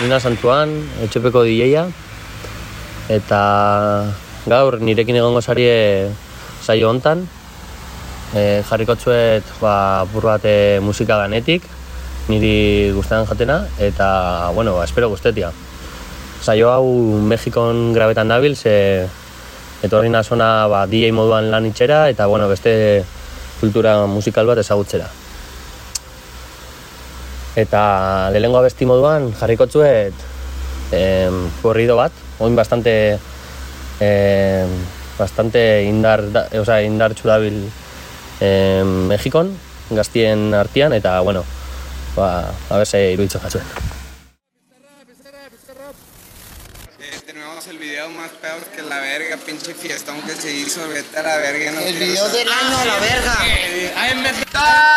Nina Santuan, etxepeko DJa. Eta gaur nirekin egongo sarie saio hontan. E, jarriko txuet ba, bur bat e, musika ganetik, niri guztetan jatena, eta, bueno, ba, espero guztetia. Saio hau Mexikon grabetan dabil, ze etorri nazona ba, DJ moduan lan itxera, eta, bueno, beste kultura musikal bat ezagutzera. Eta lehengo abesti moduan jarriko txuet em, korrido bat, oin bastante em, bastante indar, da, o sea, indar txudabil em, Mexikon, gaztien artian, eta, bueno, ba, a ver se iruditzen jatzuen. El video más peor que la verga, pinche fiestón que se hizo, vete a la verga. No El video del año a la verga. ¡Ay, me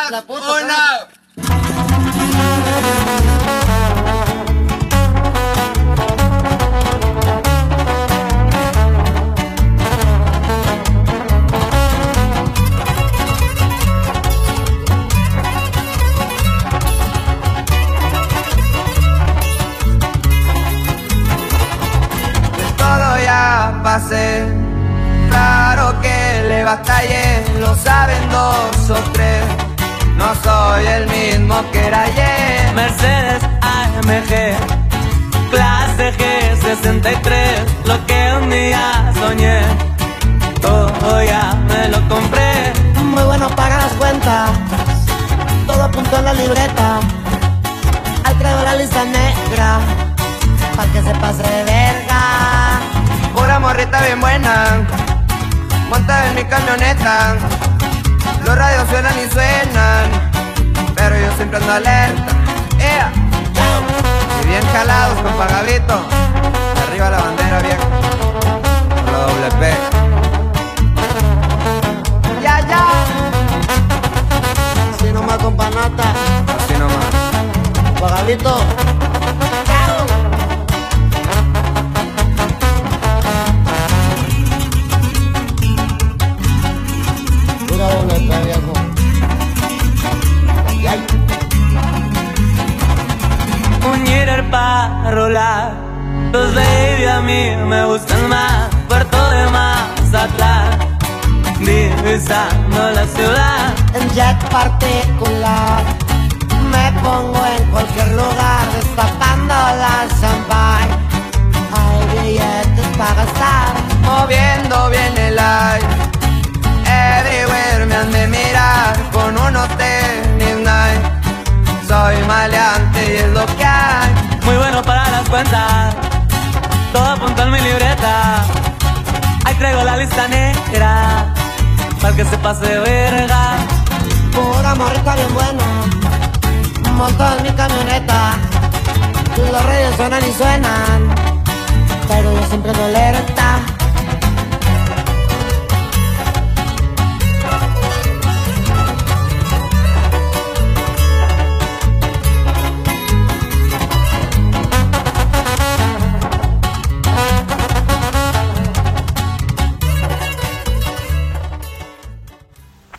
La puta Claro que le batallé, lo saben dos o tres. No soy el mismo que era ayer. Mercedes AMG, clase G63, lo que un día soñé, todo ya me lo compré. Muy bueno paga las cuentas. Todo apuntó en la libreta. Al creo la lista negra. Pa' que se pase de verga. Pura morrita bien buena, monta en mi camioneta. Los radios suenan y suenan, pero yo siempre ando alerta. ¡Ea! Y bien jalados con pagadito. Arriba la bandera vieja. Con la doble P. Ya, ya. Si no me con panata. Así nomás. Pura Rolar, los baby a mí me gustan más, Puerto de Mazatlán, divisando la ciudad. en jet particular. Me pongo en cualquier lugar destapando la champagne. Hay billetes para gastar. moviendo bien el aire. Everywhere me han de mirar con unos tenis Nike. Soy maleante y es lo que hay. Muy bueno para las cuentas, todo apunta en mi libreta. Ahí traigo la lista negra, para que se pase de verga. Pura morrita bien buena. Monto en mi camioneta. Los reyes suenan y suenan. Pero yo siempre ando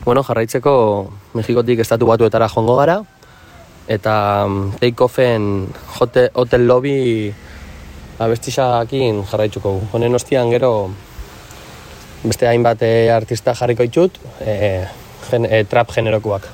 Bueno, jarraitzeko Mexikotik estatu batuetara joango gara, eta mm, take-offen hotel, hotel lobby abestisakin jarraitzuko. Honen ostian gero beste hainbat eh, artista jarriko ditut, eh, gen, eh, trap generokoak.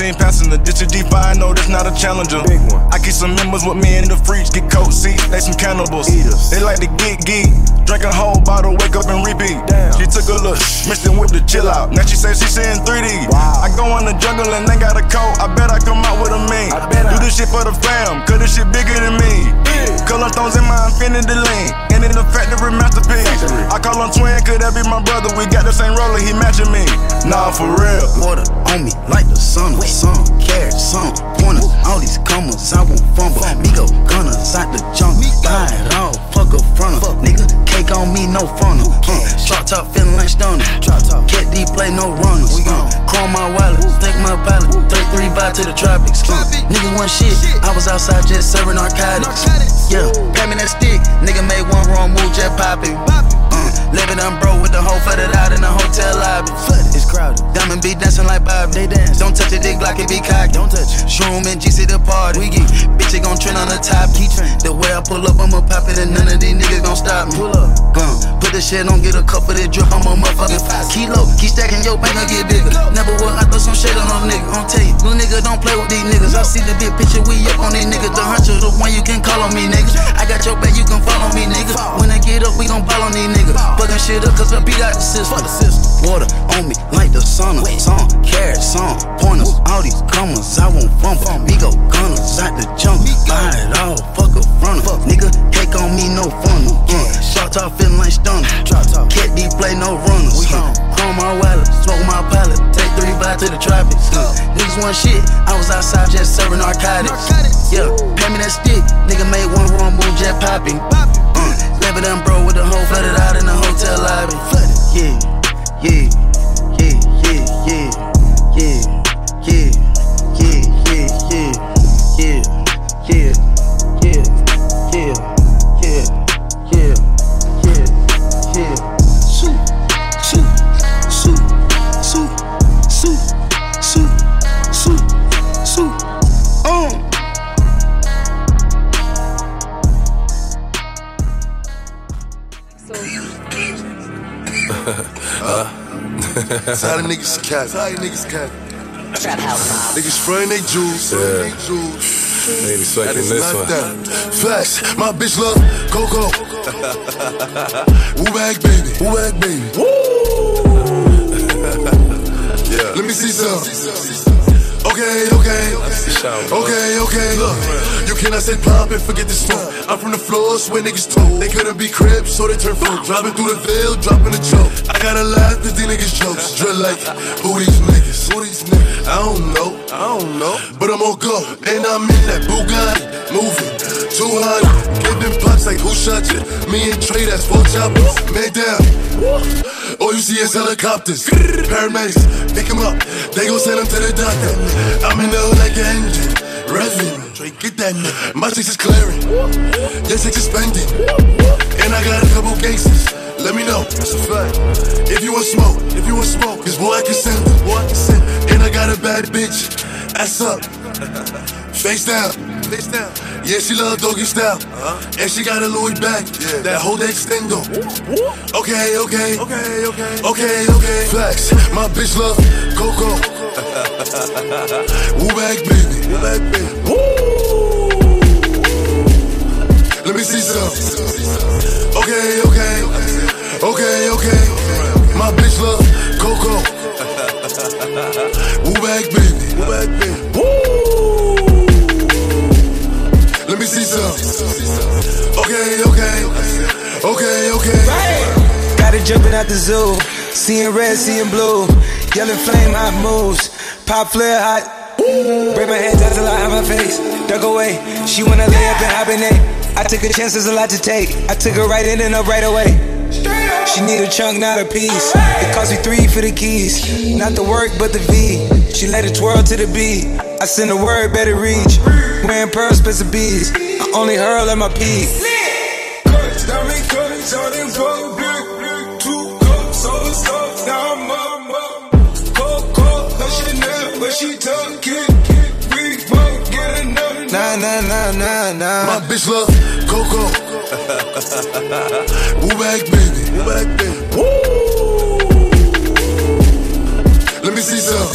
15 passing the ditch is deep, I know that's not a challenger. Big one. I keep some members with me in the fridge, get cold seats, they some cannibals. Eaters. They like to get geek, drink a whole bottle, wake up and repeat. Damn. She took a look, mixed it with the chill out. Now she says she seeing 3D. Wow. I go in the jungle and they got a coat, I bet I come out with a mean. I bet Do I. this shit for the fam, cause this shit bigger than me. Yeah. Color stones in my infinity lane and in the factory masterpiece. I call him twin, could that be my brother? We got the same roller, he matching me. Nah, for real. Water on me like the sun. Some carrots, some pointers. All these commas, I won't fumble. Migo gunners out the jungle. Buy it all, fuck a fronter. Nigga, cake on me, no funnel. Uh, shark top, feeling like stoner. Drop top. Cat D play, no runners. We gone. Chrome my wallet, stick my pilot. 33 by to the tropics. Uh, nigga one shit. I was outside just serving narcotics. Yeah, pat me that stick. Nigga made one wrong move, just popping. Uh, living on bro with the whole flooded out in the hotel lobby. It's crowded. Diamond be dancing like Bob. They dance. Don't touch it, dick like it be cocky. Don't touch it. Shroom and GC the party. We get bitch, it gon' trend on the top. Keep trend. The way I pull up, I'ma pop it, and none of these niggas gon' stop me. Pull up. Gun. Put the shit on, get a cup of that drip. I'm a motherfucking kilo. Keep stacking your bank, I get bigger. Never will I throw some shit on no nigga. I'm tell you, little nigga don't play with these niggas. I see the big picture, we up on these niggas. The hunter, the one you can call on me, nigga. I got your back, you can follow me, nigga. When I get up, we gon' ball on these niggas. Fucking shit up, cause I beat out the system. Water on me like the sauna. Song, carrot, song, pointers. All these commas, I won't fumble. We go gunners out the jump. Buy it all, fuck a front Nigga, cake on me, no funnel. Yeah, shot top, feeling like Cat D play, no runners. Uh, chrome my wallet, smoke my pallet. Take three by to the tropics. Uh, niggas want shit, I was outside just serving narcotics. Yeah, pay me that stick. Nigga made one wrong move, just popping. Uh, never done bro with the whole flooded out in the hotel lobby. Yeah, yeah, yeah, yeah, yeah, yeah, That's how the niggas cap. That's the niggas cap. Trap house. Niggas spraying they jewels. Yeah. Maybe second this one. That. Flex, my bitch love Coco. Woo back baby, woo back baby. Woo. yeah. Let me see some. Okay, okay. Okay, okay. Look, you cannot say pop and forget the smoke. I'm from the floors where niggas told. They couldn't be cribs, so they turn folk. Driving through the veil, dropping a choke. I gotta laugh at these niggas jokes. Drill like, who these niggas? Who these niggas? I don't know. I don't know. But I'm on go. And I'm in that Bugatti. Moving. 200. Giving pops like who shot you? Me and Trey, that's four choppers. Man down. All you see is helicopters. Paramedics, pick him up. They gon' send him to the doctor. I'm in the hood like an engine. Revving. Trey, get that nigga. My six is clearing. Your six is spending. And I got a couple cases. Let me know. That's a fact. If you want smoke, if you want smoke, cause boy I can send. Boy I can send. And I got a bad bitch. Ass up. Face down. Face down. Yeah, she love doggy style. Uh-huh. And she got a Louis bag. Yeah. That whole extendo. Okay, okay. Okay, okay. Okay, okay. Flex. My bitch love Coco. Woo bag baby. Woo bag baby. Let me see some. Okay, okay. Okay, okay. My bitch love Coco. Woo bag baby. Woo bag baby. Let me see some. Okay, okay. Okay, okay. Got it jumping out the zoo. Seeing red, seeing blue. Yellow flame, hot moves. Pop flare, hot. Break my hands out till I have my face. Duck away. She wanna lay up and hibernate. I took a chance, there's a lot to take. I took her right in and up right away. She need a chunk, not a piece. It cost me three for the keys. Not the work, but the V. She let it twirl to the beat. I send a word, better reach. Wearing pearls, bits of bees. I only hurl at my peak. Diamond all them brick. Two now I'm up, up. Chanel, she it. We won't get another. Nah, nah, nah, nah, nah. My bitch love Coco. Woo back, baby. Woo back, baby. Woo. Let me see some.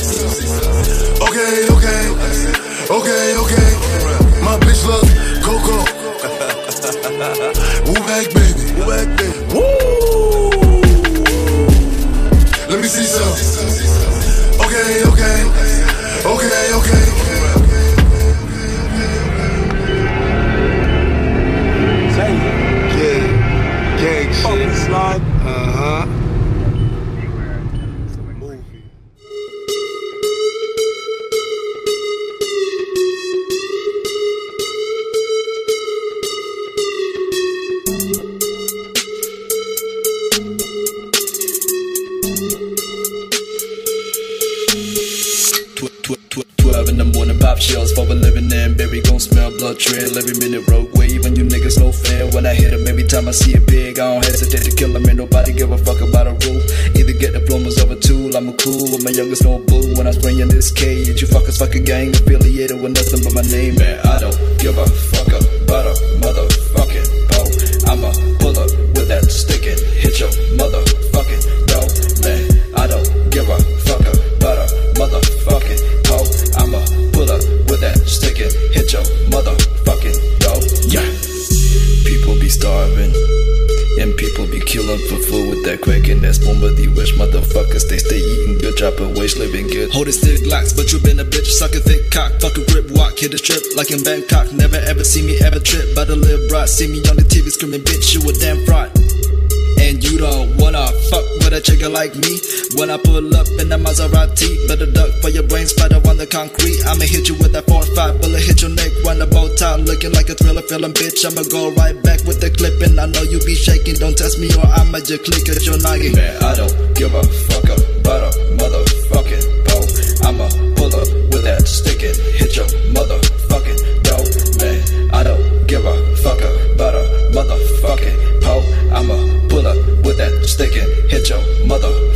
Okay, okay. Okay, okay. My bitch love Coco. Woo bag baby. Woo bag baby. Let me see some. Motherfuckers they stay eating good, dropping waste, living good. Holding stick locks, but you been a bitch, sucking thick cock, fucking grip, walk, hit a strip like in Bangkok. Never ever see me ever trip, but a live right. See me on the TV screaming, bitch, you a damn fraud. And you don't wanna fuck with a chicken like me. When I pull up in the Maserati, better duck for your brain spider on the concrete. I'ma hit you with that 4-5 bullet, hit your neck, run the bow tie, looking like a thriller film, bitch. I'ma go right back with the clip, and I know you be shaking. Don't test me or I'ma just click at your noggin. Man, I don't give a fuck about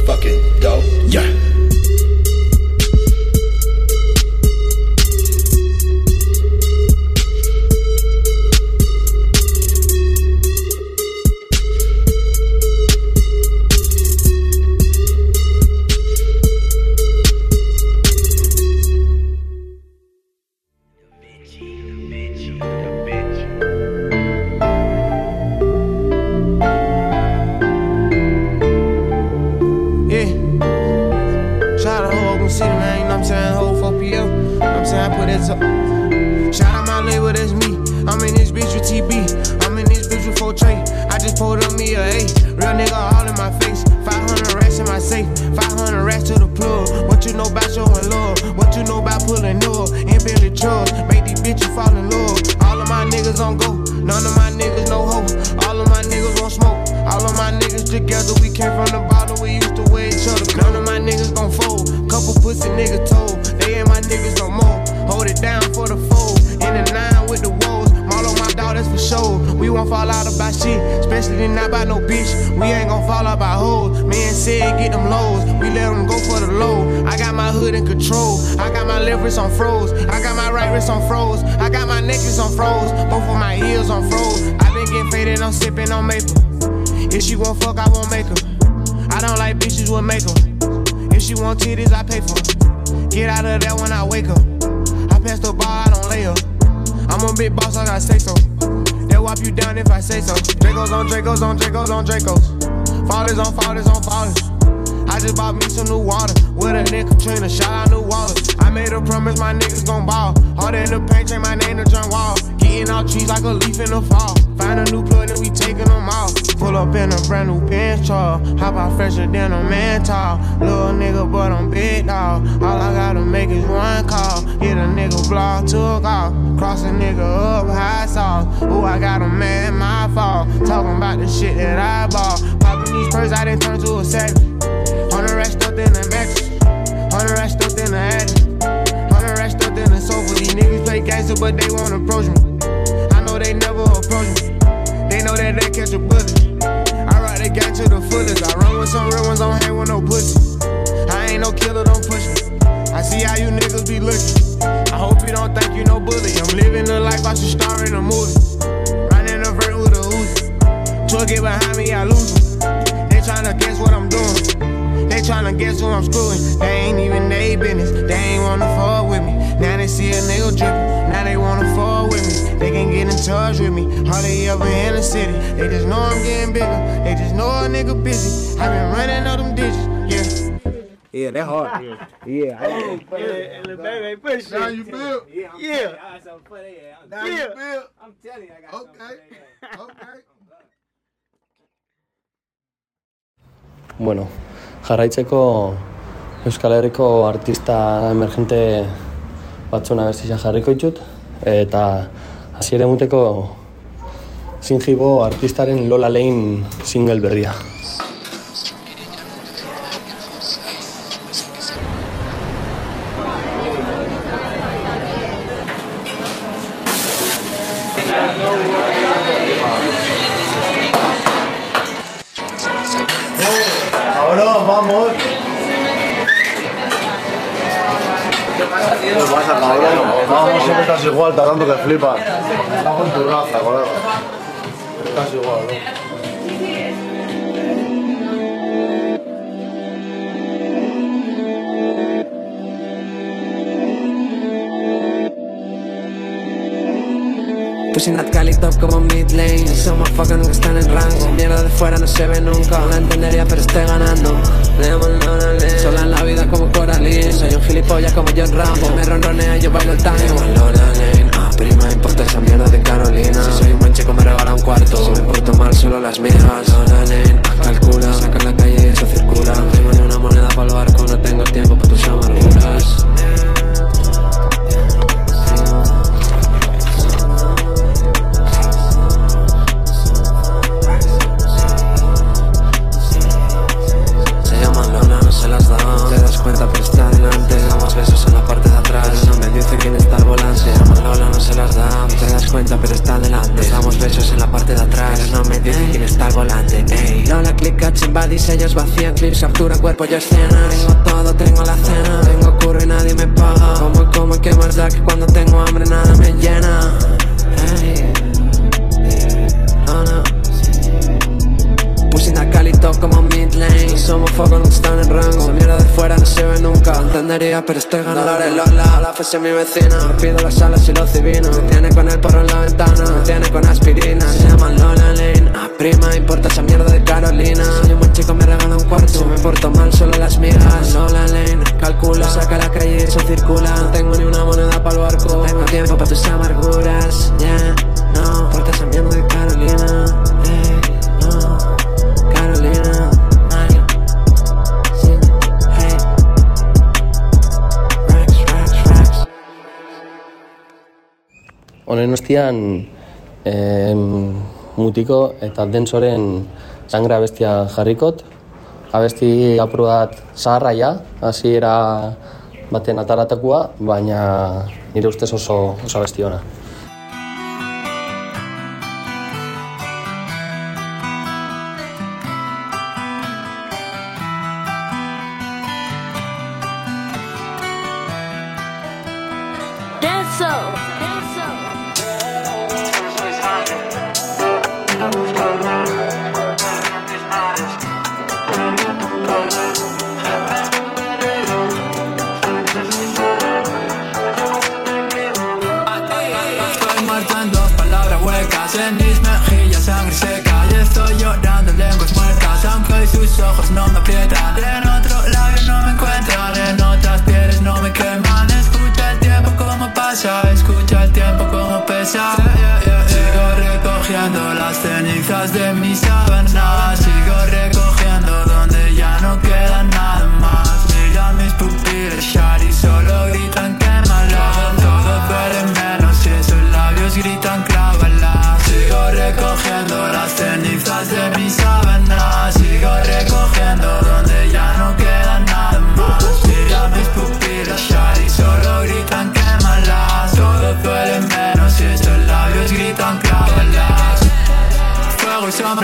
Fuck it. By no bitch. We ain't gon' fall out by hoes. Man said get them lows. We let them go for the low. I got my hood in control. I got my left wrist on froze. I got my right wrist on froze. I got my necklace on froze. Both of my ears on froze. I been getting faded, I'm sipping on maple. If she won't fuck, I won't make her. I don't like bitches with makeup. If she want titties, I pay for. Get out of there when I wake up. I pass the bar, I don't lay up. I'm a big boss, I gotta say so. Wipe you down if I say so. Dracos on Dracos on Dracos on Dracos. Fathers on fathers on fathers. I just bought me some new water with a nigga Katrina. Shout out New Water. I made a promise my niggas gon' ball. Hard in the paint, change my name to John Wall. Getting out trees like a leaf in the fall. Find a new plug and we taking them off. Pull up in a brand new bench truck. Hop out fresher than a man tall. Little nigga, but I'm big dog. All I gotta make is one call. Get a nigga block, took off. Cross a nigga up, high sauce. Ooh, I got a man, my fault. Talking about the shit that I bought. Popping these purses, I didn't turn to a savage. Hundred racks stuffed in the mattress. Hundred racks stuffed in the attic. Hundred racks stuffed in the sofa. These niggas play gangster, but they won't approach me. They know that they catch a bullet. I ride the gang to the fullest. I run with some real ones, don't hang with no pussy. I ain't no killer, don't push me. I see how you niggas be looking. I hope you don't think you no bully. I'm living the life I should star in a movie. Running a vert with a Uzi. Truck get behind me, I lose 'em. They tryna guess what I'm doing. They tryna guess who I'm screwing. They ain't even they business. They ain't wanna fall with me. Now they see a nigga drippin'. Now they wanna fuck touch with me. Hardly ever in the city. They just know I'm getting bigger. They just know a nigga busy. I been running all them digits. Yeah. Yeah, that hard. Yeah, yeah. Yeah, baby push. Now you? Yeah. Now Yeah. you feel? I'm telling you, I got Okay. Okay. Bueno, jarraitzeko Euskal Herriko artista emergente batzuna bestia jarriko ditut eta hasiera emuteko Sinjibo artistaren Lola Lane single berria. Tardando que flipas. Está con tu raza, colega. Estás igual, ¿no? Pushing that Cali top como mid lane. Somos fucking nunca están en rango. Mierda de fuera no se ve nunca. No la entendería pero estoy ganando. Sola en la vida como Coraline. Soy un gilipollas como John Rambo. Me ronronea y yo bailo el tango. Ah, prima, importa esa mierda de Carolina. Si soy un buen chico me regala un cuarto. Si me porto mal solo las mijas Ah, calcula Saca en la calle y eso circula. Tengo ni una moneda para el barco No tengo tiempo para tus amarguras clips, captura cuerpo, yo escena Tengo todo, tengo la cena. Tengo curro y nadie me paga. Como y como y qué más da que cuando tengo hambre nada me llena. Ey. Lola. Pushing a Cali top como mid lane Somos fuego, nunca están en rango. Esa mierda de fuera no se ve nunca. Entendería pero estoy ganando Dólares Lola, la es mi vecina. Me pido las alas y los civinos Me tiene con el porro en la ventana. Me tiene con aspirina. Se llaman Lola Lane. Ah, prima, importa esa mierda de Carolina. Soy un buen chico, me regala un cuarto. Si me porto mal, solo las migas. Lola Lane, calcula. Saca la calle y eso circula. No tengo ni una moneda para el barco Tengo tiempo para tus amarguras Yeah, no. Importa esa mierda de Carolina. Ey, no. Carolina, Mario, sí, hey, Rex, Rex, Rex. Honen ostian, em, mutiko eta densoren sangre abestia jarrikot. Abesti apur bat zaharra ja, hasiera baten ataratakoa, baina nire ustez oso, oso abesti ona. Ojos no me aprietan En otro labio no me encuentran En otras pieles no me queman. Escucha el tiempo como pasa Escucha el tiempo como pesa. Sigo recogiendo las cenizas de mis sábanas. Sigo recogiendo donde ya no queda nada más. Mira mis pupilas Shari solo gritan quémala Todo duele menos si esos labios gritan clávala Sigo recogiendo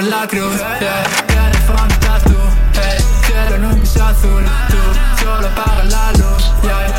nella crew yeah. Viene fronte a tu, eh, hey. cielo non più azul Tu solo parla luce, yeah.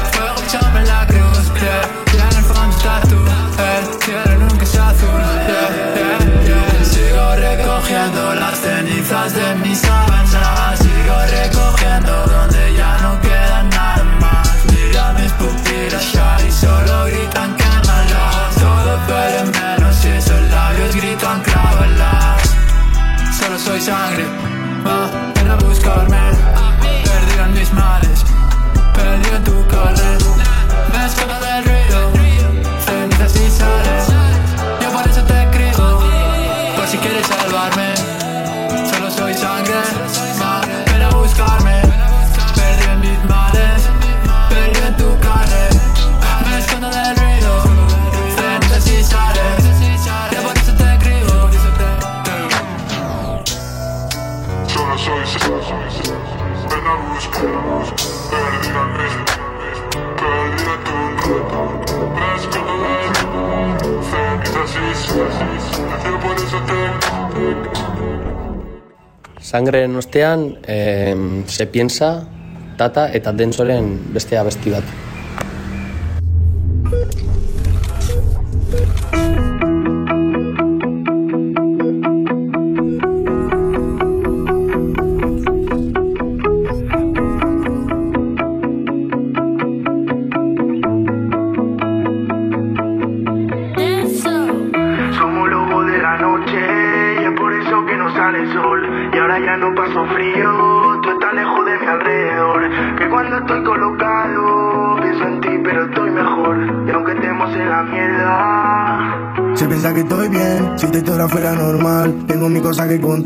Sangreren ostean, eh, se piensa, tata eta densoren beste abesti bat.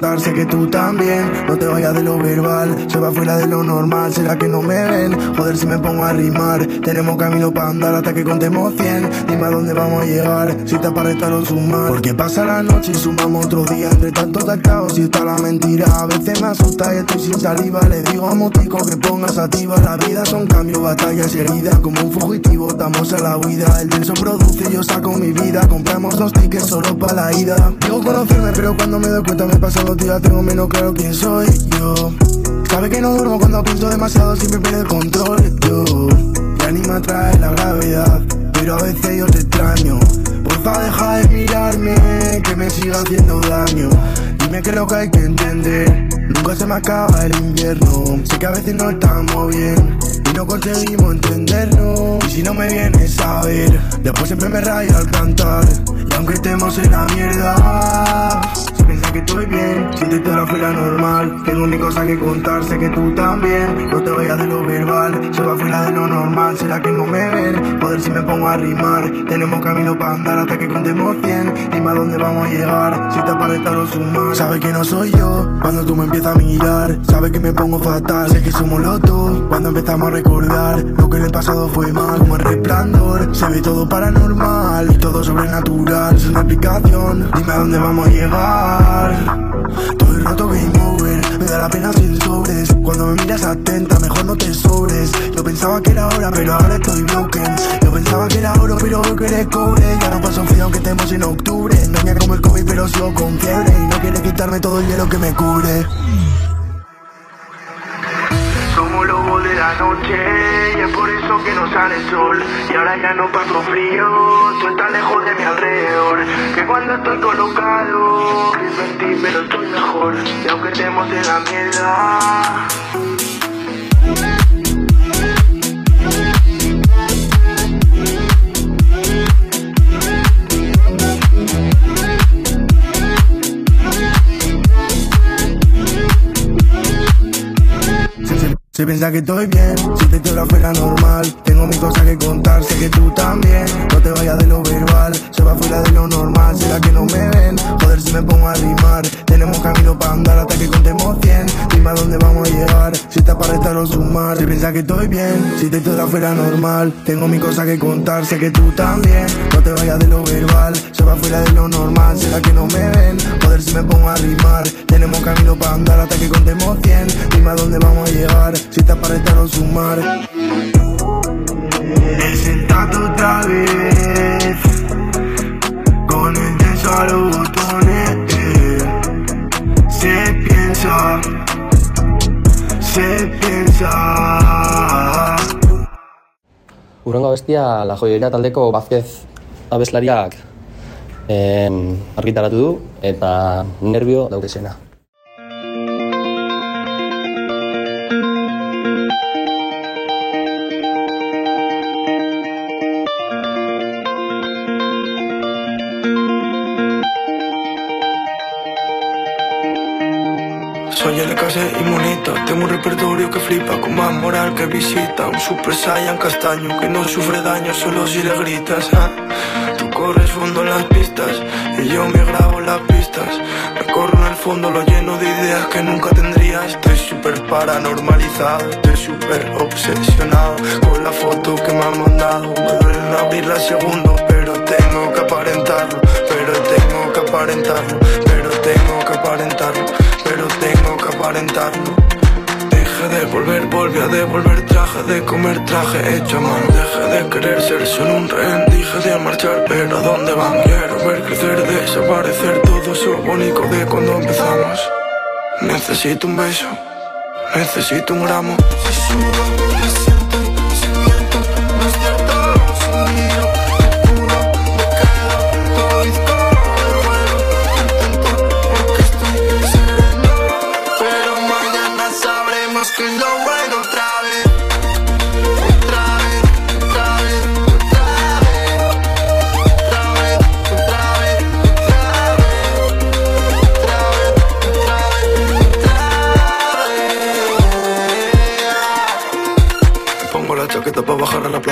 Cosa que contar, sé que tú también. No te vayas de lo verbal, se va fuera de lo normal. ¿Será que no me ven? Joder, si me pongo a rimar. Tenemos camino para andar hasta que contemos 100. Dime a dónde vamos a llegar, si te para estar o sumar. Porque pasa la noche y sumamos otro día. Entre tantos tacaos y está la mentira. A veces me asusta y estoy sin saliva. Le digo a Motico que pongas activa. La vida son cambios, batallas y heridas. Como un fugitivo, estamos a la huida. El denso produce yo saco mi vida. Compramos dos tickets solo para la ida. Digo conocerme, pero cuando me doy cuenta me pasan los días. Tengo menos claro quién soy yo. Sabe que no duermo cuando pienso demasiado, siempre pierdo el control. Yo ya ni me atrae la gravedad, pero a veces yo te extraño. Porfa, deja de mirarme, que me siga haciendo daño. Dime que lo que hay que entender. Nunca se me acaba el invierno. Sé que a veces no estamos bien y no conseguimos entendernos. Y si no me vienes a ver, después siempre me rayo al cantar. Y aunque estemos en la mierda, que estoy bien, si te historia fuera normal. Tengo mi cosa que contar, sé que tú también. No te vayas de lo verbal, se va fuera de lo normal. ¿Será que no me ven? Poder si me pongo a rimar. Tenemos camino para andar hasta que contemos 100. Dime a dónde vamos a llegar, si te aparenta o sumar. Sabes que no soy yo cuando tú me empiezas a mirar. Sabes que me pongo fatal, sé que somos los dos. Cuando empezamos a recordar lo que en el pasado fue mal, como el resplandor. Se ve todo paranormal, todo sobrenatural, sin explicación. Dime a dónde vamos a llegar. Todo el rato game over, me da la pena sin sobres. Cuando me miras atenta, mejor no te sobres. Yo pensaba que era hora, pero ahora estoy broken. Yo pensaba que era oro, pero veo que eres cobre. Ya no paso frío aunque estemos en octubre. Engaña como el COVID, pero sigo con fiebre. Y no quiere quitarme todo el hielo que me cubre. De la noche y es por eso que no sale el sol. Y ahora ya no paso frío, tú estás lejos de mi alrededor. Que cuando estoy colocado, pienso en ti, pero estoy mejor. Y aunque estemos en la mierda. Se piensa que estoy bien, si te historia fuera normal. Tengo mi cosa que contar, sé que tú también. No te vayas de lo verbal, se va fuera de lo normal. ¿Será que para estar o sumar. Se piensa que estoy bien, si te historia fuera normal. Tengo mi cosa que contar, sé que tú también. No te vayas de lo verbal, se va fuera de lo normal. ¿Será que no me ven? Joder, si me pongo a rimar. Tenemos camino para andar hasta que contemos 100. Dime a dónde vamos a llegar, si te para estar o sumar. He sentado otra vez con el denso a los botones. eh. Se piensa, se. Urrengo bestia La Joyeria taldeko Vázquez abeslariak em, argitaratu du eta nervio daukesena. Soy el y monita, tengo un repertorio que flipa con más moral que visita. Un super saiyan castaño que no sufre daño solo si le gritas. ah. Tú corres fondo en las pistas y yo me grabo las pistas. Recorro en el fondo lo lleno de ideas que nunca tendría. Estoy súper paranormalizado, estoy súper obsesionado con la foto que me han mandado. Me duelen abrirla segundo, pero tengo que aparentarlo, pero tengo que aparentarlo, pero tengo que aparentarlo, pero tengo que aparentarlo. Deje de volver, volví a devolver traje de comer traje hecho a mano. Deje de querer ser solo un rehén, dije de marchar, pero ¿a dónde van? Quiero ver crecer, desaparecer todo eso bonito de cuando empezamos. Necesito un beso, necesito un gramo.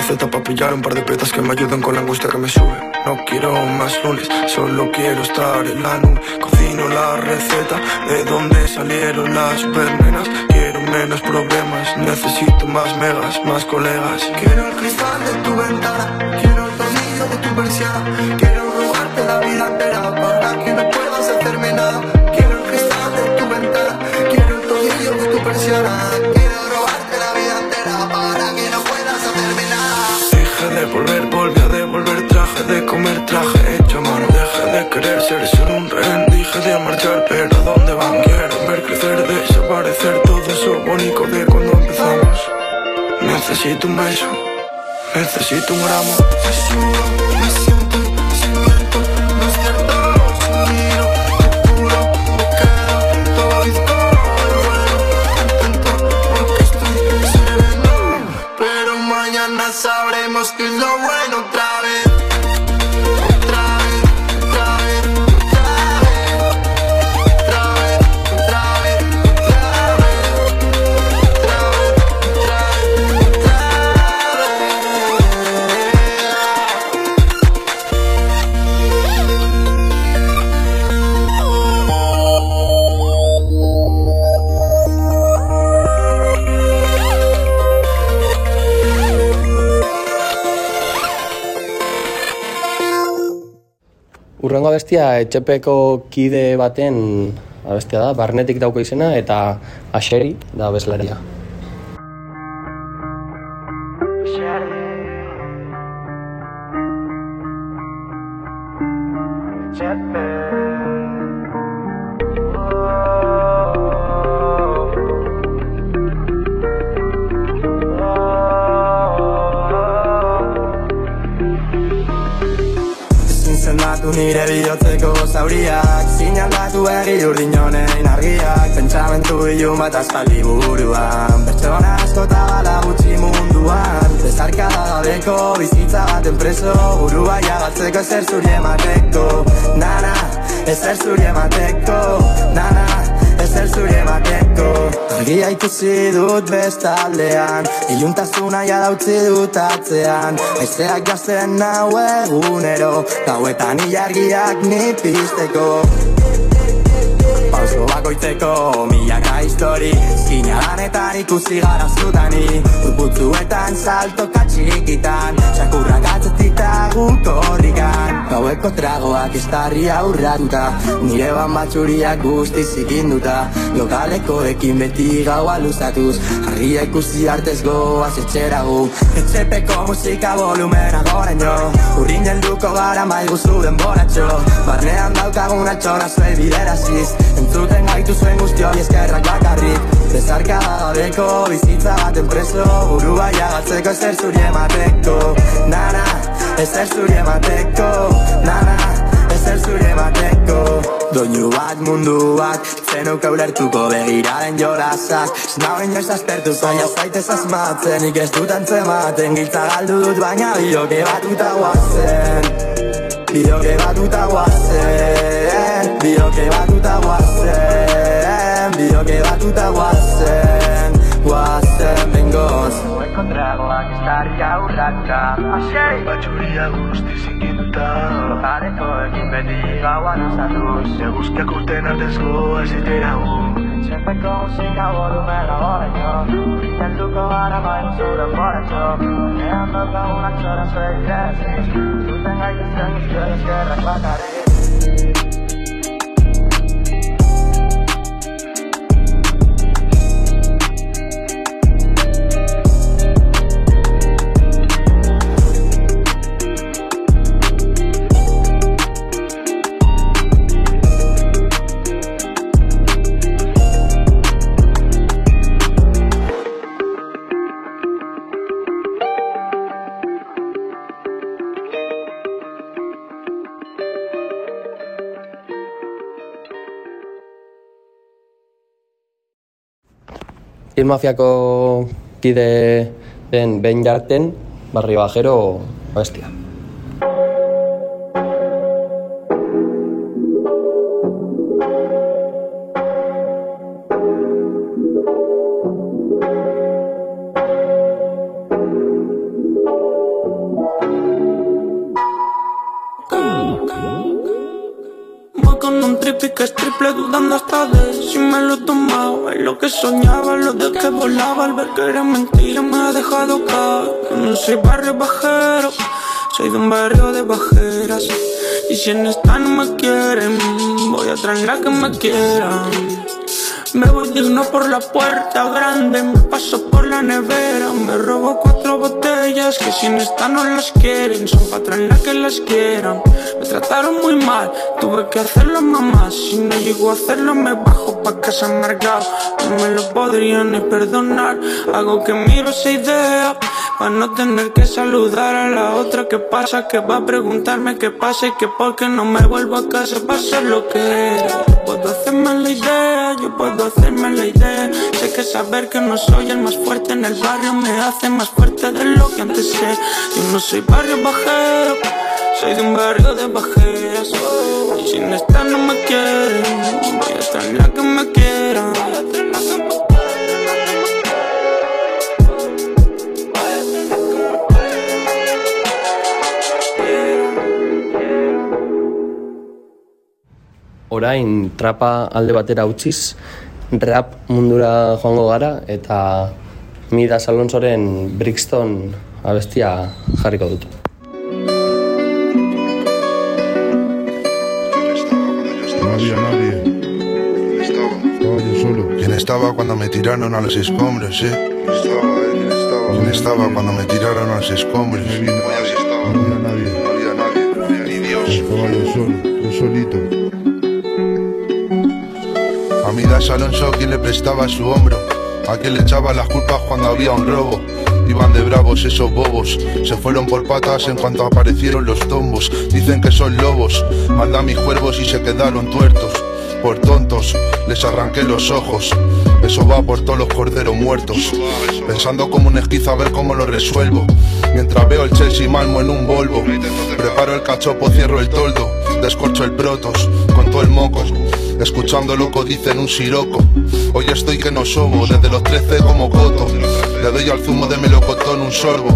Bajar a la placeta para pillar un par de petas que me ayuden con la angustia que me sube. No quiero más lunes, solo quiero estar en la nube. Cocino la receta de donde salieron las supernenas. Quiero menos problemas, necesito más megas, más colegas. Quiero el cristal de tu ventana, quiero el tornillo de tu persiana. Quiero robarte la vida entera para que no puedas hacerme nada. Quiero el cristal de tu ventana, quiero el tornillo de tu persiana. Marchar, pero ¿a dónde van? Quiero ver crecer, desaparecer todo eso bonito de cuando empezamos. Necesito un beso, necesito un gramo. Abestia etxepeko kide baten abestia da, barnetik dauko izena eta aseri da abeslaria. Utzi dut atzean. Aizeak gazten nau egunero Gauetan ilargiak ni pizteko Pauso bakoitzeko milaka histori Zina lanetan ikusi gara zutani Urputzuetan salto katxirikitan Sakurrak atzetik guk horrikan Gaueko tragoak estarri aurratuta Nire ban batxuriak guzti zikinduta. Lokalekoekin beti gaua luzatuz Argia ikusi artez goaz etxera gu. Etxepeko musika volumena goraino Urrin helduko gara maiguzu denboratxo Barnean daukagun altxora zuei bideraziz Entzuten gaitu zuen guzti hori eskerrak bakarrik Bezarkada gabeko bizitza baten preso Burua jagatzeko ezer zuri emateko. Nana, ezer zuri emateko. Nana, ezer zuri emateko. Doinu bat mundu bat Zenuka ulertuko begiraren jorazak. Snauen joiz aspertu zaila zaitez asmatzen. Nik ez dut antzematen Giltza galdu dut baina bidoke batuta guazen Bidoke batuta guazen Bidoke batuta guazen da guazen, guazen bengoz. Zuekondragoak ez dari aurraka. Asei! Batxuria guzti zikinduta. Lotareko egin beti gaua nozatuz Eguzkiak urten artez goa ez itera hu Txepeko musika bodu mela horreko Telduko gara bain zure horretxo Nean doka unak txoran zuegidez Zuten gaituzten izkero eskerrak bakarri Hil mafiako kide den Ben Jarten, barrio bajero bestia. Lo que soñaba, lo de que volaba Al ver que era mentira me ha dejado caer. No soy barrio bajero Soy de un barrio de bajeras. Y si en esta no me quieren Voy a traer que me quieran. Me voy digno por la puerta grande, me paso por la nevera, me robo cuatro botellas que si en esta no las quieren, son para traer que las quieran. Me trataron muy mal, tuve que hacerlo mamá, si no llego a hacerlo me bajo pa' casa amargado, no me lo podrían ni perdonar, hago que miro esa idea. Pa' no tener que saludar a la otra. Que pasa Que va a preguntarme qué pasa y que por qué no me vuelvo a casa. Ser lo que era. Yo puedo hacerme la idea, yo puedo hacerme la idea que saber que no soy el más fuerte en el barrio Me hace más fuerte de lo que antes sé Yo no soy barrio bajero soy de un barrio de bajeras. Y sin esta no me quieren Voy a estar la que me quieran. Orain trapa alde batera utziz, rap mundura joango gara eta Midas Alonsoren Brixton abestia jarriko dut. No había nadie. Estaba yo solo. ¿Quién estaba cuando me tiraron a los escombros, eh? ¿Quién estaba cuando me tiraron a los escombros? No había nadie. No había nadie. Ni Dios. Estaba yo solo, yo solito. A Midas Alonso, ¿quién le prestaba su hombro? ¿A quién le echaba las culpas cuando había un robo? Iban de bravos esos bobos, se fueron por patas en cuanto aparecieron los tombos. Dicen que son lobos, mandan mis cuervos y se quedaron tuertos. Por tontos, les arranqué los ojos. Eso va por todos los corderos muertos. Pensando como un esquizo a ver cómo lo resuelvo. Mientras veo el Chelsea Malmo en un Volvo. Preparo el cachopo, cierro el toldo. Descorcho el protos con todo el moco. Escuchando loco dicen un siroco. Hoy estoy que no sobo, desde los 13 como coto. Le doy al zumo de melocotón un sorbo.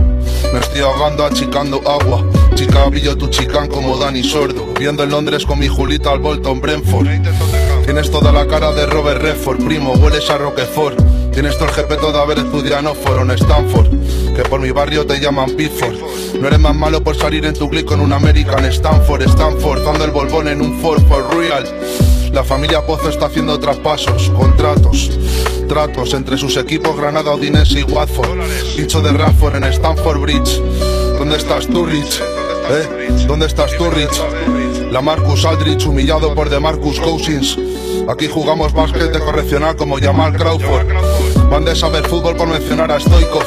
Me estoy ahogando achicando agua. Chica, pillo tu chicán como Dani Sordo. Viendo en Londres con mi Julita al Bolton Brentford. Tienes toda la cara de Robert Redford, primo, hueles a Roquefort. Tienes todo el jepeto de haber estudiado en Stanford. Que por mi barrio te llaman Pitford. No eres más malo por salir en tu clic con un American Stanford, Stanford, dando el bolbón en un Ford for real. La familia Pozo está haciendo traspasos, contratos, tratos entre sus equipos Granada, Odinese y Watford. Dicho de Radford en Stanford Bridge. ¿Dónde estás tú? ¿Eh? ¿Dónde estás tú? La Marcus Aldrich humillado por DeMarcus Cousins. Aquí jugamos básquet de correccional como Jamal Crawford. Van de saber fútbol por mencionar a Stoikov.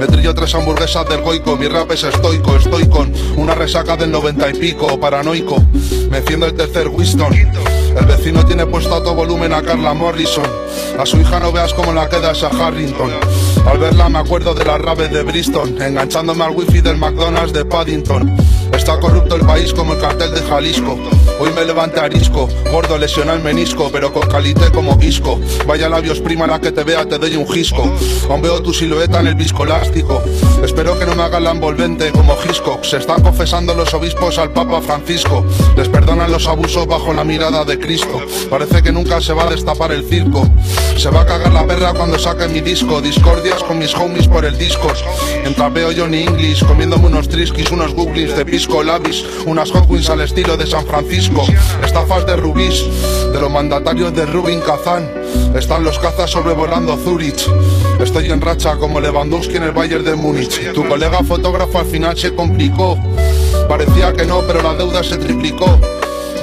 Me trillo tres hamburguesas del goico, mi rap es estoico, estoy con una resaca del noventa y pico, paranoico. Me enciendo el tercer Winston. El vecino tiene puesto a todo volumen a Carla Morrison. A su hija no veas cómo la queda esa Harrington. Al verla me acuerdo de las raves de Bristol, enganchándome al wifi del McDonald's de Paddington. Está corrupto el país como el cartel de Jalisco. Hoy me levanté arisco, gordo lesiona el menisco, pero con calité como guisco. Vaya labios prima la que te vea, te doy un gisco. Aún veo tu silueta en el viscolástico. Espero que no me hagan la envolvente como Hitchcock. Se están confesando los obispos al Papa Francisco. Les perdonan los abusos bajo la mirada de Cristo. Parece que nunca se va a destapar el circo. Se va a cagar la perra cuando saque mi disco. Discordias con mis homies por el Discord. Mientras veo Johnny English comiéndome unos triskis, unos googlies de pisco labis, unas hot al estilo de San Francisco. Estafas de rubís, de los mandatarios de Rubin Kazán. Están los cazas sobrevolando Zurich. Estoy en racha como Lewandowski en el Bayern de Múnich. Tu colega fotógrafo al final se complicó. Parecía que no, pero la deuda se triplicó.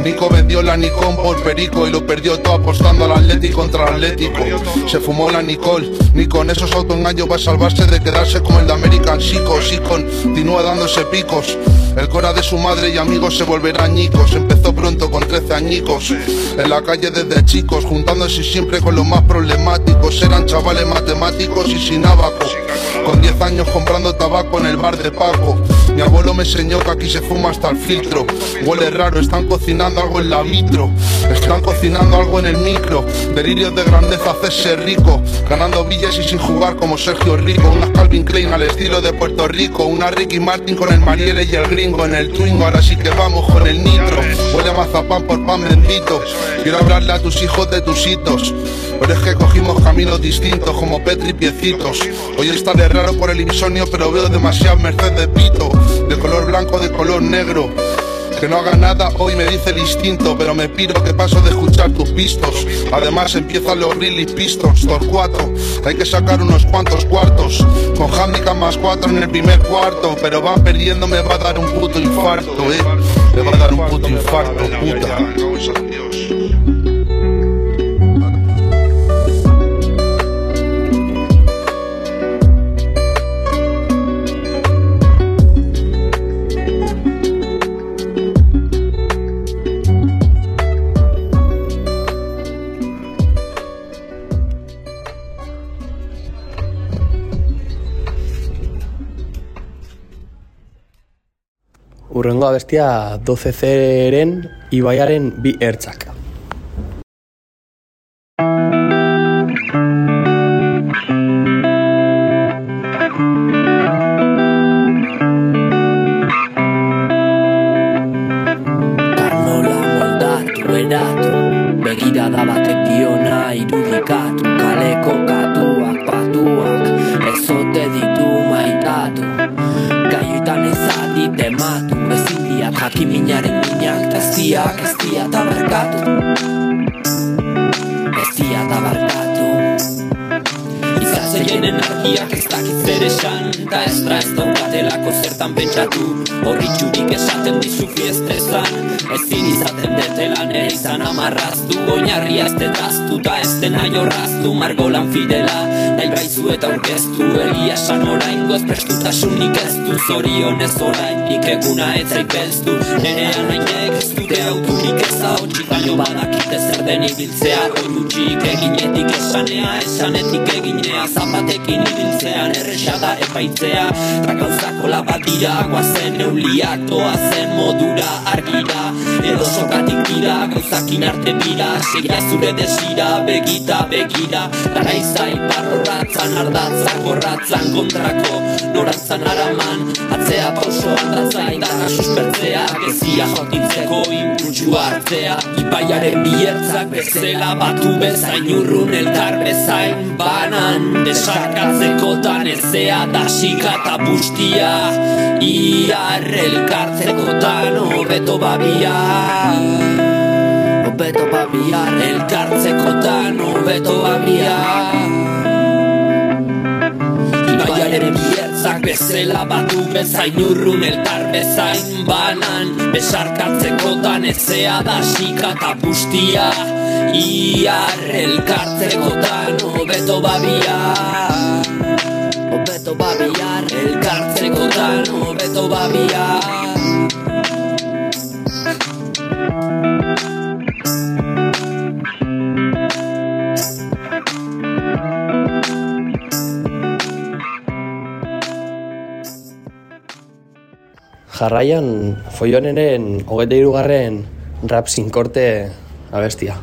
Nico vendió la Nikon por perico y lo perdió todo apostando al Atlético contra el Atlético. Se fumó la Nicole, ni con esos autoengaños va a salvarse de quedarse como el de American Psycho. Sí continúa dándose picos. El cora de su madre y amigos se volverá añicos. Empezó pronto con 13 añicos. En la calle desde chicos, juntándose siempre con los más problemáticos. Eran chavales matemáticos y sin abaco. Con 10 años comprando tabaco en el bar de Paco. Mi abuelo me enseñó que aquí se fuma hasta el filtro. Huele raro, están cocinando algo en la mitro. Están cocinando algo en el micro. Delirios de grandeza, hacerse rico. Ganando villas y sin jugar como Sergio Rico. Una Calvin Klein al estilo de Puerto Rico. Una Ricky Martin con el Marielle y el en el Twingo. Ahora sí que vamos con el nitro. Huele a mazapán por pan bendito. Quiero hablarle a tus hijos de tus hitos. Pero es que cogimos caminos distintos como Petri Piecitos. Hoy estaré raro por el insomnio, pero veo demasiado merced de pito. De color blanco, de color negro. Que no haga nada, hoy me dice el instinto, pero me piro que paso de escuchar tus pistos. Además empiezan los Grilly Pistons, Torcuato. Hay que sacar unos cuantos cuartos. Con handicap más cuatro en el primer cuarto. Pero van perdiendo, me va a dar un puto infarto, eh. Me va a dar un puto infarto, puta. Urrengo abestia 12 ibaiaren bi ertzak. Súng Zorionez oraindik eguna ez zait belztu. Nerean hainek ez dute auturik ez haotxik Baino badakite zer den ibiltzea. Oiutxik eginetik esanea Esanetik eginea. Zapatekin ibiltzean Erresa da epaitzea. Ta gauzako labadira Guazen euliak doazen modura argira. Edo sokatik dira Gauzakin arte bira. Segia zure desira Begita begira. Dara izai barroratzan Ardatzan gorratzan kontrako. Norantzan araman Atzea pauso aldatzai Dara suspertzea Gezia jotintzeko impultsua hartzea. Ibaiaren biertzak bezala Batu bezain urrun elkar bezain. Banan desarkatzekotan ezea Dasika eta bustia. Iar elkartzekotan Hobeto babia. Hobeto babiar elkartzekotan Hobeto babia. Ibaiaren gauzak bezela batu bezain urrun eltar bezain. Banan besarkatzeko dan ezea da sika eta bustia iar elkartzeko dan obeto babia. Obeto babia elkartzeko dan obeto babia. Jarraian, foioneren hogeita irugarren rap sin korte abestia.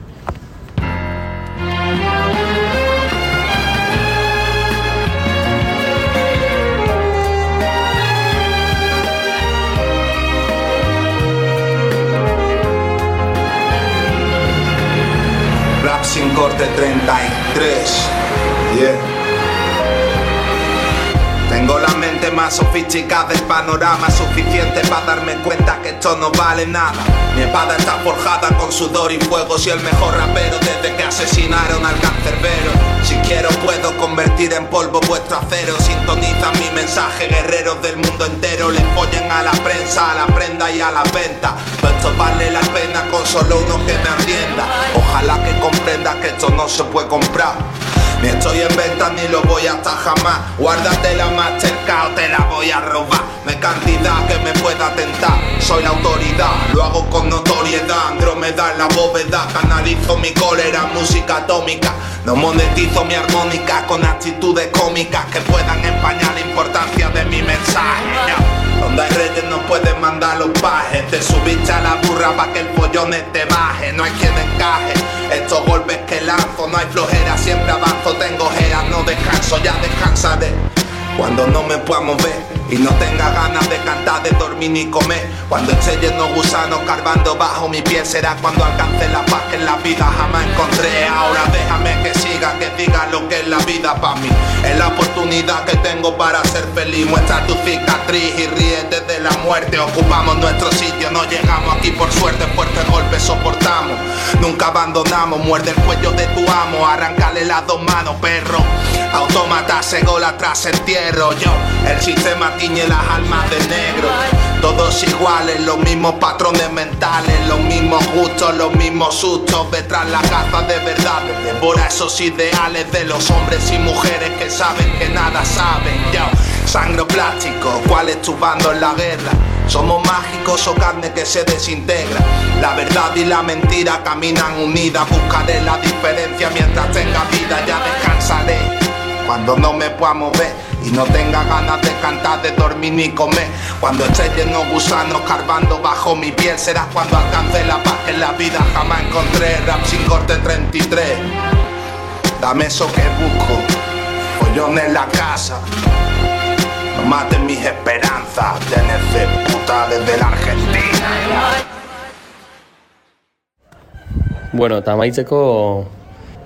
Rap sin corte 33. Yeah. Mente más sofisticada del panorama suficiente para darme cuenta que esto no vale nada. Mi espada está forjada con sudor y fuego. Soy el mejor rapero desde que asesinaron al cancerbero. Si quiero puedo con convertir en polvo vuestro acero. Sintonizan mi mensaje, guerreros del mundo entero. Le follen a la prensa, a la prenda y a la venta. Esto vale la pena con solo uno que me atienda. Ojalá que comprendas que esto no se puede comprar. Ni estoy en venta ni lo voy hasta jamás. Guárdate la Mastercard, te la voy a robar. No hay cantidad que me pueda tentar. Soy la autoridad, lo hago con notoriedad. Andrómeda en la bóveda, canalizo mi cólera, música atómica. No monetizo mi armónica con actitudes cómicas que puedan empañar la importancia de mi mensaje. Hay reyes no pueden mandar los pajes. Te subiste a la burra para que el pollón te baje. No hay quien encaje. Estos golpes que lanzo, no hay flojera, siempre avanzo. Tengo ojeras, no descanso, ya descansaré. Cuando no me pueda mover y no tenga ganas de cantar, de dormir ni comer. Cuando esté lleno gusano carbando bajo mi piel, será cuando alcance la paz que en la vida jamás encontré. Ahora déjame que siga, que diga lo que es la vida para mí. Es la oportunidad que tengo para ser feliz. Muestra tu cicatriz y ríete de la muerte. Ocupamos nuestro sitio, no llegamos aquí por suerte. Fuertes golpes soportamos, nunca abandonamos. Muerde el cuello de tu amo, arrancale las dos manos, perro. Autómata, segola tras entierro. Yo, el sistema tiñe las almas de negro. Todos iguales, los mismos patrones mentales, los mismos gustos, los mismos sustos. Detrás la caza de verdad, devora esos ideales de los hombres y mujeres que saben que nada saben. Yo, sangro plástico, ¿cuál es bando en la guerra? Somos mágicos o carne que se desintegra. La verdad y la mentira caminan unidas. Buscaré la diferencia mientras tenga vida, ya descansaré. Cuando no me pueda mover y no tenga ganas de cantar, de dormir ni comer. Cuando esté lleno gusanos carbando bajo mi piel, será cuando alcance la paz que en la vida jamás encontré. Rap sin corte 33. Dame eso que busco, follón en la casa. No maten mis esperanzas, TNC puta desde la Argentina. Bueno, eta amaitzeko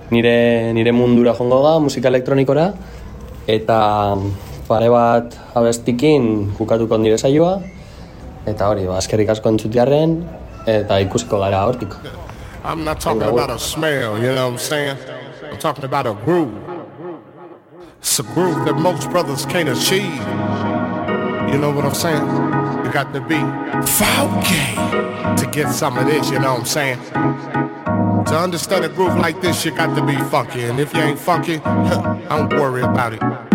nire, nire mundura jongo da, musika elektronikora, eta pare bat abestikin bukatuko nire saioa, eta hori, ba, askerik asko entzutiarren, eta ikusiko gara hortik. I'm not talking about a smell, you know what I'm saying? I'm talking about a groove. It's a groove that most brothers can't achieve. You know what I'm saying? You got to be funky to get some of this, you know what I'm saying? To understand a groove like this, you got to be funky. And if you ain't funky, I don't worry about it.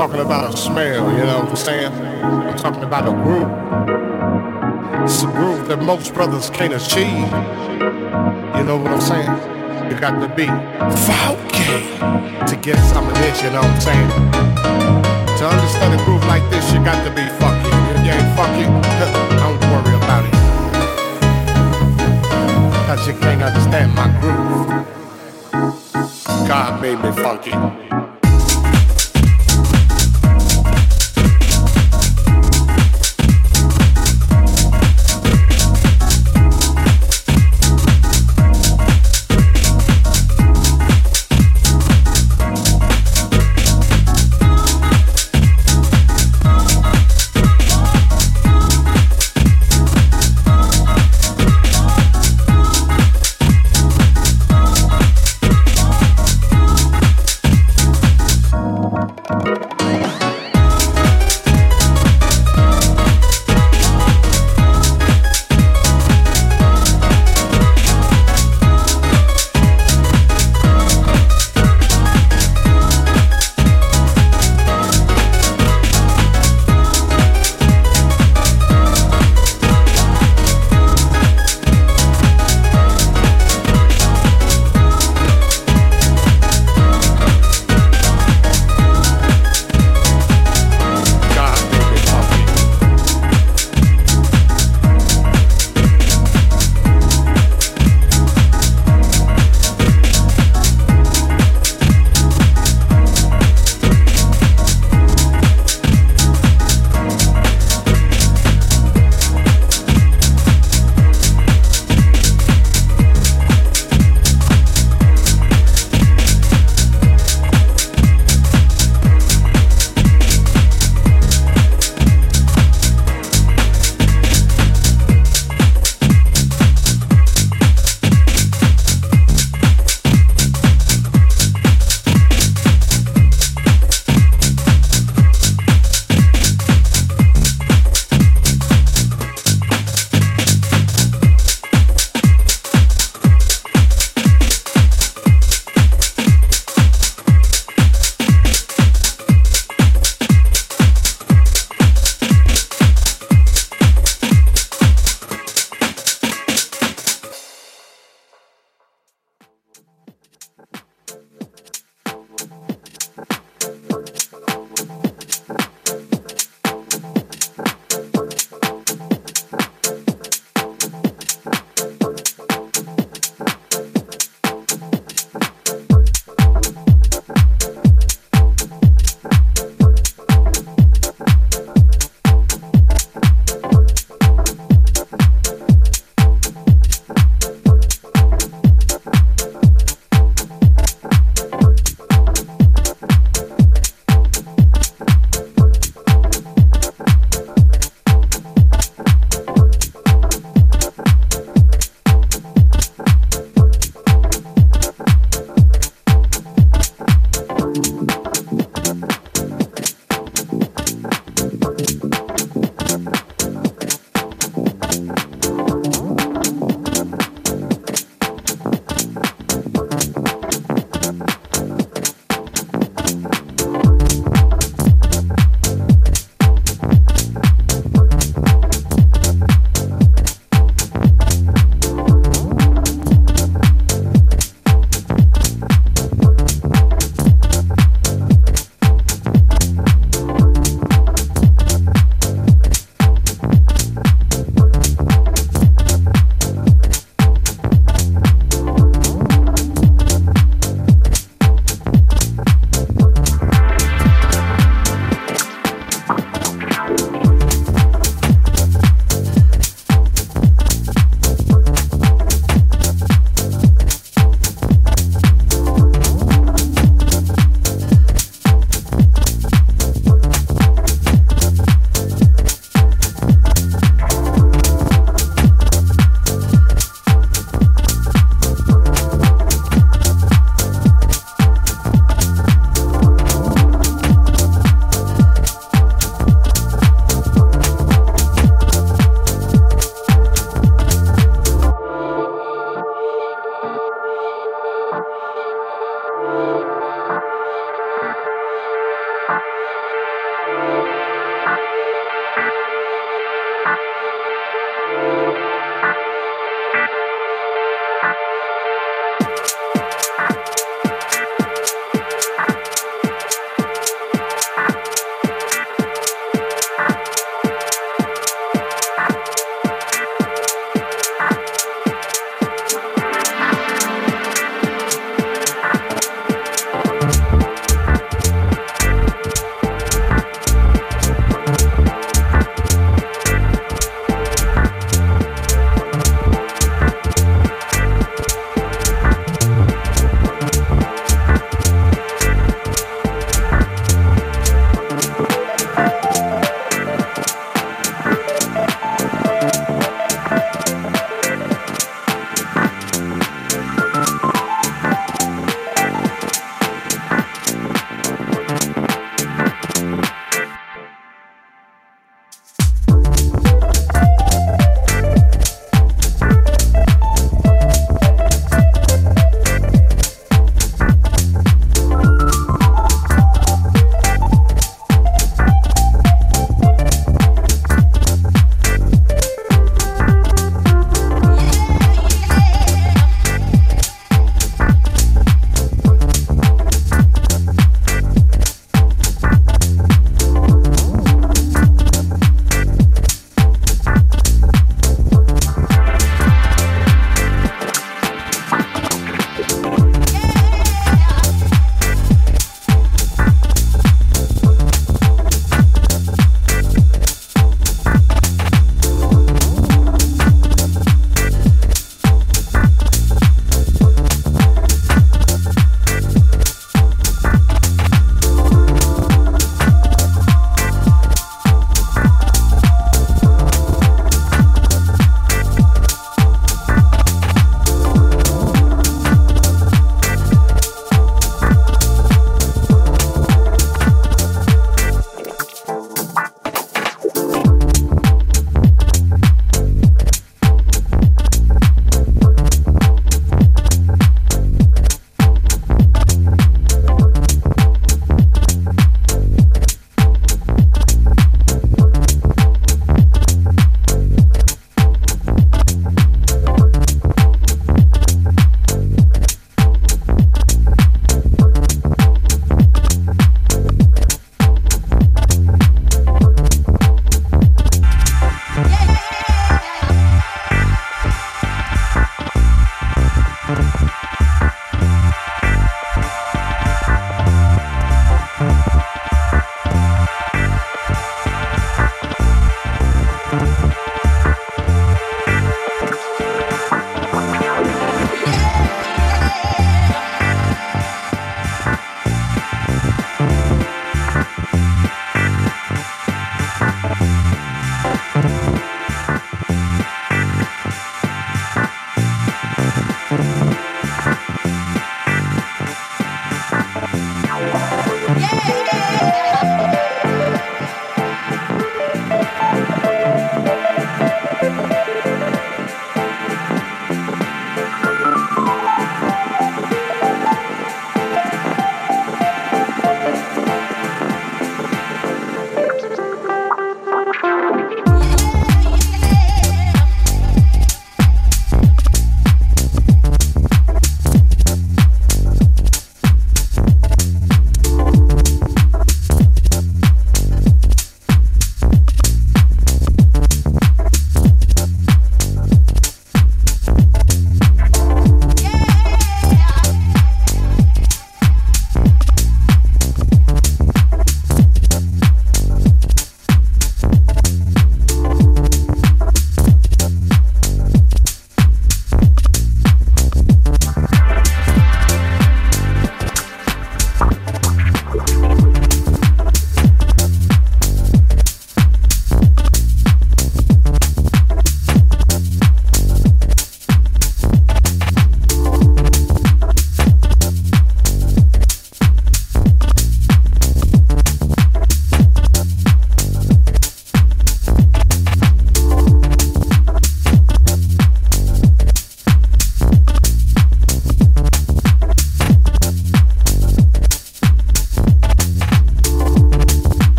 Talking about a smell, you know what I'm saying? I'm talking about a groove. It's a groove that most brothers can't achieve. You know what I'm saying? You got to be funky to get some of this, you know what I'm saying? To understand a groove like this, you got to be funky. If you ain't funky, don't worry about it. Cause you can't understand my groove. God made me funky.